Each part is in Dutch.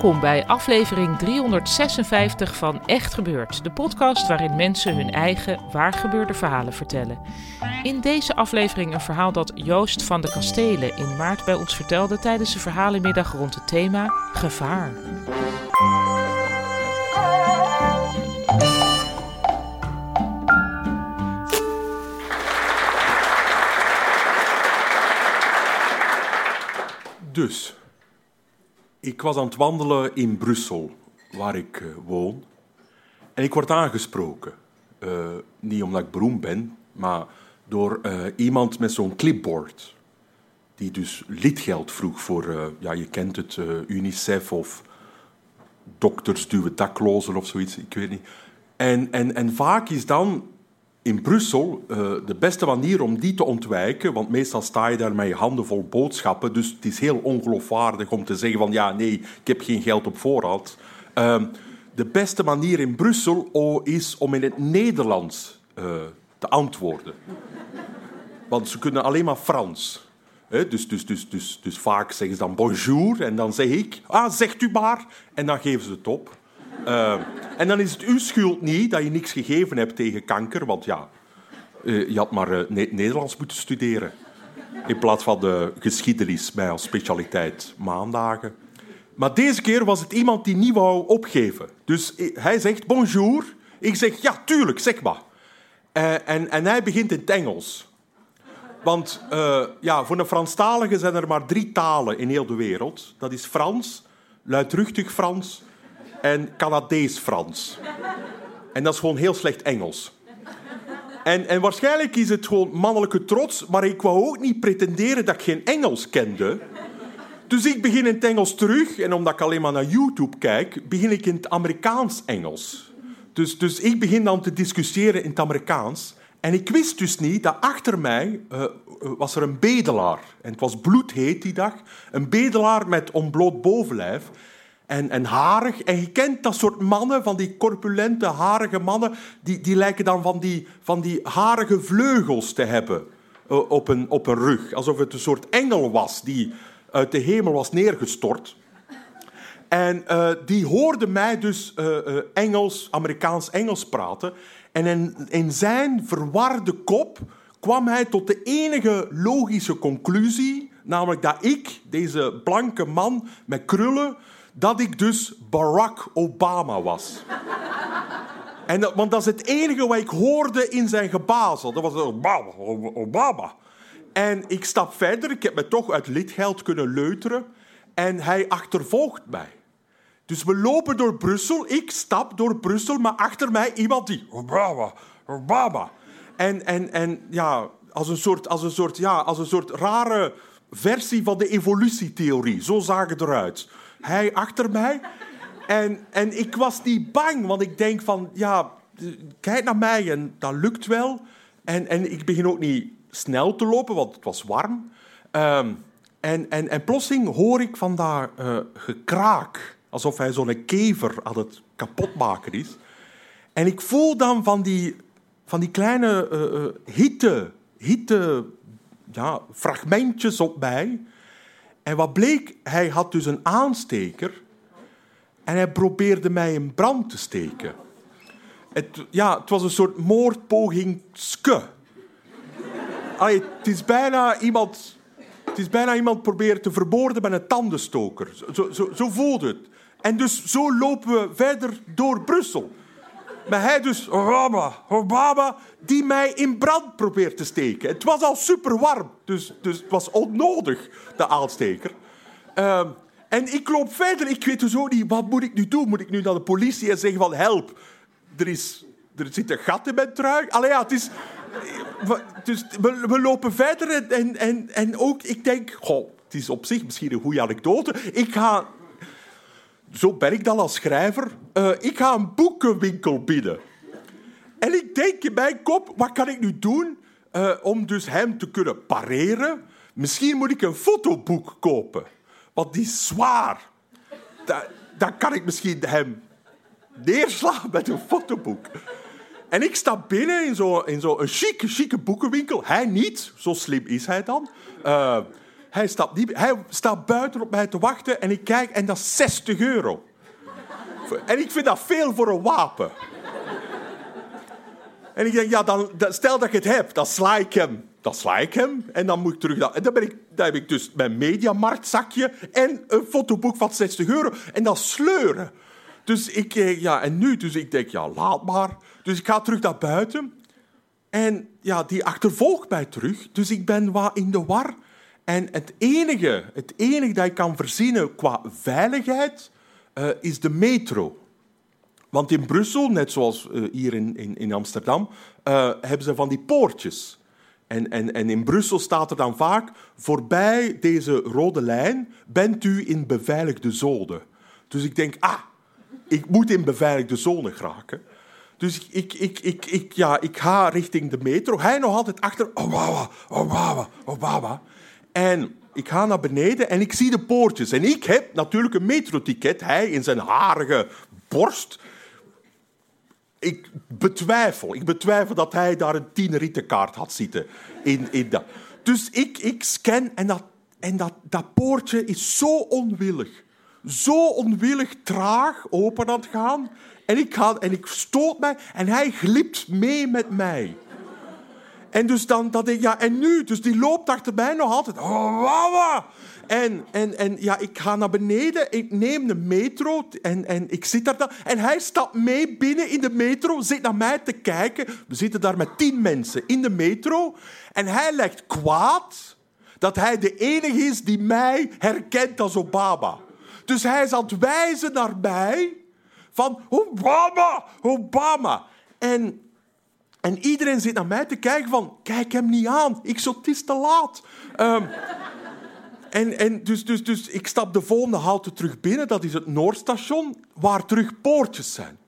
Welkom bij aflevering 356 van Echt Gebeurd, de podcast waarin mensen hun eigen waargebeurde verhalen vertellen. In deze aflevering een verhaal dat Joost van de Kastelen in maart bij ons vertelde tijdens de verhalenmiddag rond het thema gevaar. Dus, ik was aan het wandelen in Brussel, waar ik eh, woon. En ik word aangesproken. Eh, niet omdat ik beroemd ben, maar door eh, iemand met zo'n clipboard. Die dus lidgeld vroeg voor, ja, je kent het, UNICEF of dokters duwen daklozen of zoiets, ik weet niet. En, en, en vaak is dan in Brussel uh, de beste manier om die te ontwijken, want meestal sta je daar met je handen vol boodschappen, dus het is heel ongeloofwaardig om te zeggen van ja, nee, ik heb geen geld op voorraad. Uh, de beste manier in Brussel oh, is om in het Nederlands uh, te antwoorden. Want ze kunnen alleen maar Frans. dus, dus, dus, dus, dus vaak zeggen ze dan bonjour en dan zeg ik, ah, zegt u maar. En dan geven ze het op. Uh, en dan is het uw schuld niet dat je niks gegeven hebt tegen kanker, want ja, uh, je had maar uh, Nederlands moeten studeren. In plaats van de geschiedenis bij als specialiteit maandagen. Maar deze keer was het iemand die niet wou opgeven. Dus hij zegt bonjour. Ik zeg ja, tuurlijk, zeg maar. en, en hij begint in het Engels. Want ja, voor een Franstalige zijn er maar drie talen in heel de wereld. Dat is Frans, luidruchtig Frans en Canadees-Frans. En dat is gewoon heel slecht Engels. En, en waarschijnlijk is het gewoon mannelijke trots, maar ik wou ook niet pretenderen dat ik geen Engels kende. Dus ik begin in het Engels terug, en omdat ik alleen maar naar YouTube kijk, begin ik in het Amerikaans-Engels. Dus, dus ik begin dan te discussiëren in het Amerikaans. En ik wist dus niet dat achter mij uh, was er een bedelaar. En het was bloedheet die dag. Een bedelaar met ontbloot bovenlijf en, en harig. En je kent dat soort mannen, van die corpulente, harige mannen, die, die lijken dan van die, van die harige vleugels te hebben uh, op, een, op een rug. Alsof het een soort engel was die uit de hemel was neergestort. En uh, die hoorde mij dus uh, Engels, Amerikaans-Engels praten. En in, in zijn verwarde kop kwam hij tot de enige logische conclusie, namelijk dat ik, deze blanke man met krullen, dat ik dus Barack Obama was. En dat, want dat is het enige wat ik hoorde in zijn gebazel. Dat was Obama, Obama. En ik stap verder. Ik heb me toch uit lidgeld kunnen leuteren. En hij achtervolgt mij. Dus we lopen door Brussel. Ik stap door Brussel, maar achter mij iemand die... Obama, Obama. En, en, en ja, als een, soort, als, een soort, ja, als een soort rare versie van de evolutietheorie. Zo zagen het eruit hij achter mij. En, en ik was niet bang, want ik denk van, ja, kijk naar mij en dat lukt wel. En, en ik begin ook niet snel te lopen, want het was warm. Um, en, en, en plotseling hoor ik van daar uh, gekraak, alsof hij zo'n kever aan het kapotmaken is. En ik voel dan van die, van die kleine uh, hitte, hitte ja, fragmentjes op mij. En wat bleek, hij had dus een aansteker en hij probeerde mij in brand te steken. Het, ja, het was een soort moordpoging ske. Allee, het is bijna iemand... Het is bijna iemand proberen te vermoorden met een tandenstoker. Zo, zo, zo voelde het. En dus zo lopen we verder door Brussel. Maar hij dus, Obama, Obama, die mij in brand probeert te steken. Het was al super warm, dus, dus het was onnodig, de aansteker. Uh, en ik loop verder, ik weet dus ook niet, wat moet ik nu doen? Moet ik nu naar de politie en zeggen van, help, er, is, er zit een gat in mijn trui? Ja, het is... Dus we, we lopen verder en, en, en ook, ik denk, goh, het is op zich misschien een goede anekdote. Ik ga zo ben ik dan als schrijver. Uh, ik ga een boekenwinkel binnen. En ik denk in mijn kop, wat kan ik nu doen uh, om dus hem te kunnen pareren? Misschien moet ik een fotoboek kopen. Want die is zwaar. Da dan kan ik misschien hem neerslaan met een fotoboek. En ik sta binnen in zo'n zo een chique, chique boekenwinkel. Hij niet, zo slim is hij dan. Uh, hij staat, niet, hij staat buiten op mij te wachten en ik kijk en dat is 60 euro. En ik vind dat veel voor een wapen. En ik denk, ja, dan, stel dat ik het heb, dan sla ik hem. Dan sla ik hem en dan moet ik terug. En dan, ben ik, dan heb ik dus mijn mediamarktzakje en een fotoboek van 60 euro. En dan sleuren. Dus ik, eh, ja, en nu, dus ik denk, ja, laat maar. Dus ik ga terug naar buiten. En ja, die achtervolgt mij terug. Dus ik ben wat in de war. En het enige, het enige dat ik kan verzinnen qua veiligheid uh, is de metro. Want in Brussel, net zoals uh, hier in, in, in Amsterdam, uh, hebben ze van die poortjes. En, en, en in Brussel staat er dan vaak, voorbij deze rode lijn bent u in beveiligde zone. Dus ik denk, ah, ik moet in beveiligde zone geraken. Dus ik, ik, ik, ik, ja, ik ga richting de metro. Hij nog altijd achter. Oh, oh, oh, En ik ga naar beneden en ik zie de poortjes. En ik heb natuurlijk een metroticket. Hij in zijn harige borst. Ik betwijfel, ik betwijfel dat hij daar een tienrietenkaart had zitten. In, in dat. Dus ik, ik scan en, dat, en dat, dat poortje is zo onwillig. Zo onwillig traag open aan het gaan. En ik, ga, en ik stoot mij en hij glipt mee met mij. En dus dan dat ik, ja, en nu? Dus die loopt achter mij nog altijd. Oh, En, en, en ja, ik ga naar beneden, ik neem de metro en, en ik zit daar dan. En hij stapt mee binnen in de metro, zit naar mij te kijken. We zitten daar met tien mensen in de metro. En hij legt kwaad dat hij de enige is die mij herkent als Obama. Dus hij is aan het wijzen naar mij van Obama, Obama. En, en iedereen zit naar mij te kijken van, kijk hem niet aan, ik zo, het is te laat. Um, en, en dus, dus, dus ik stap de volgende halte terug binnen, dat is het Noordstation, waar terug poortjes zijn.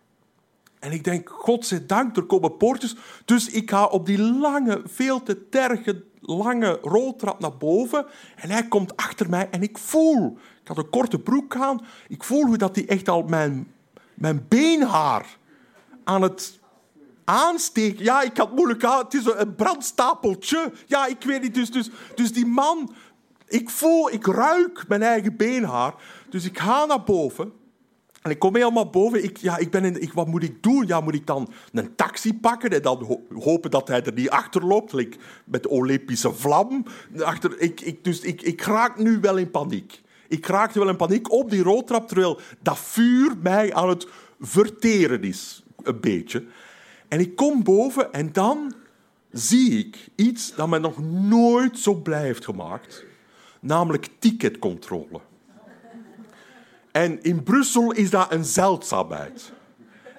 En ik denk, godzijdank, er komen poortjes. Dus ik ga op die lange, veel te terge, lange roltrap naar boven. En hij komt achter mij en ik voel, ik had een korte broek aan, ik voel hoe dat hij echt al mijn mijn beenhaar aan het aansteken. Ja, ik had moeilijk aan. Het is een brandstapeltje. Ja, ik weet niet. Dus, dus, dus die man, ik voel, ik ruik mijn eigen beenhaar. Dus ik ga naar boven. En ik kom helemaal boven. Ik, ja, ik ben in, ik, wat moet ik doen? Ja, moet ik dan een taxi pakken en dan hopen dat hij er niet achter loopt? Met de Olympische vlam. Achter, ik, ik, dus ik, ik raak nu wel in paniek. Ik raakte wel in paniek op die roltrap, terwijl dat vuur mij aan het verteren is. Een beetje. En ik kom boven en dan zie ik iets dat mij nog nooit zo blij heeft gemaakt. Namelijk ticketcontrole. En in Brussel is dat een zeldzaamheid.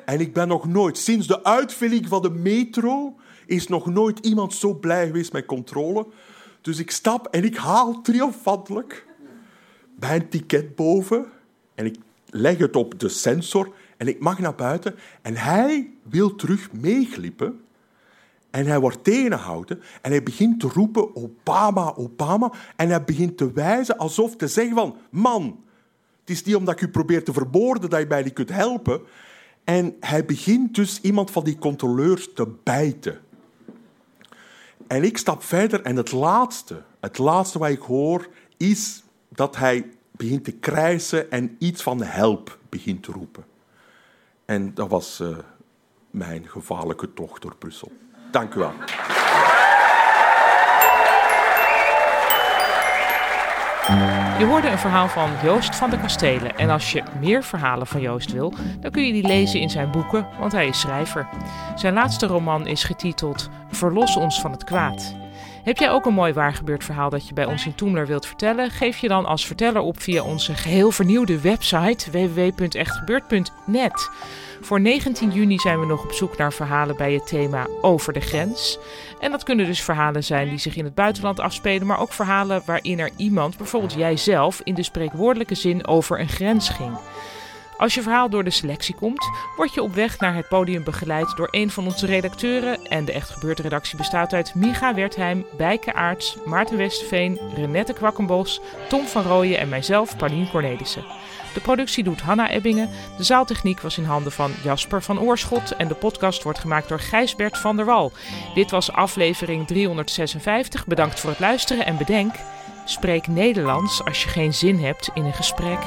En ik ben nog nooit, sinds de uitvinding van de metro, is nog nooit iemand zo blij geweest met controle. Dus ik stap en ik haal triomfantelijk mijn ticket boven en ik leg het op de sensor en ik mag naar buiten. En hij wil terug meeglippen. En hij wordt tegengehouden en hij begint te roepen Obama, Obama. En hij begint te wijzen alsof te zeggen van... Man, het is niet omdat ik u probeer te vermoorden dat je mij niet kunt helpen. En hij begint dus iemand van die controleurs te bijten. En ik stap verder en het laatste, het laatste wat ik hoor is dat hij begint te krijsen en iets van help begint te roepen. En dat was uh, mijn gevaarlijke tocht door Brussel. Dank u wel. Je hoorde een verhaal van Joost van de Kastelen. En als je meer verhalen van Joost wil, dan kun je die lezen in zijn boeken, want hij is schrijver. Zijn laatste roman is getiteld Verlos ons van het kwaad. Heb jij ook een mooi waargebeurd verhaal dat je bij ons in Toemler wilt vertellen? Geef je dan als verteller op via onze geheel vernieuwde website www.echtgebeurd.net. Voor 19 juni zijn we nog op zoek naar verhalen bij het thema Over de Grens. En dat kunnen dus verhalen zijn die zich in het buitenland afspelen, maar ook verhalen waarin er iemand, bijvoorbeeld jijzelf, in de spreekwoordelijke zin over een grens ging. Als je verhaal door de selectie komt, word je op weg naar het podium begeleid door een van onze redacteuren. En de Echt Gebeurd redactie bestaat uit Micha Wertheim, Bijke Aarts, Maarten Westveen, Renette Kwakkenbos, Tom van Rooyen en mijzelf, Paulien Cornelissen. De productie doet Hanna Ebbingen, de zaaltechniek was in handen van Jasper van Oorschot en de podcast wordt gemaakt door Gijsbert van der Wal. Dit was aflevering 356. Bedankt voor het luisteren en bedenk, Spreek Nederlands als je geen zin hebt in een gesprek.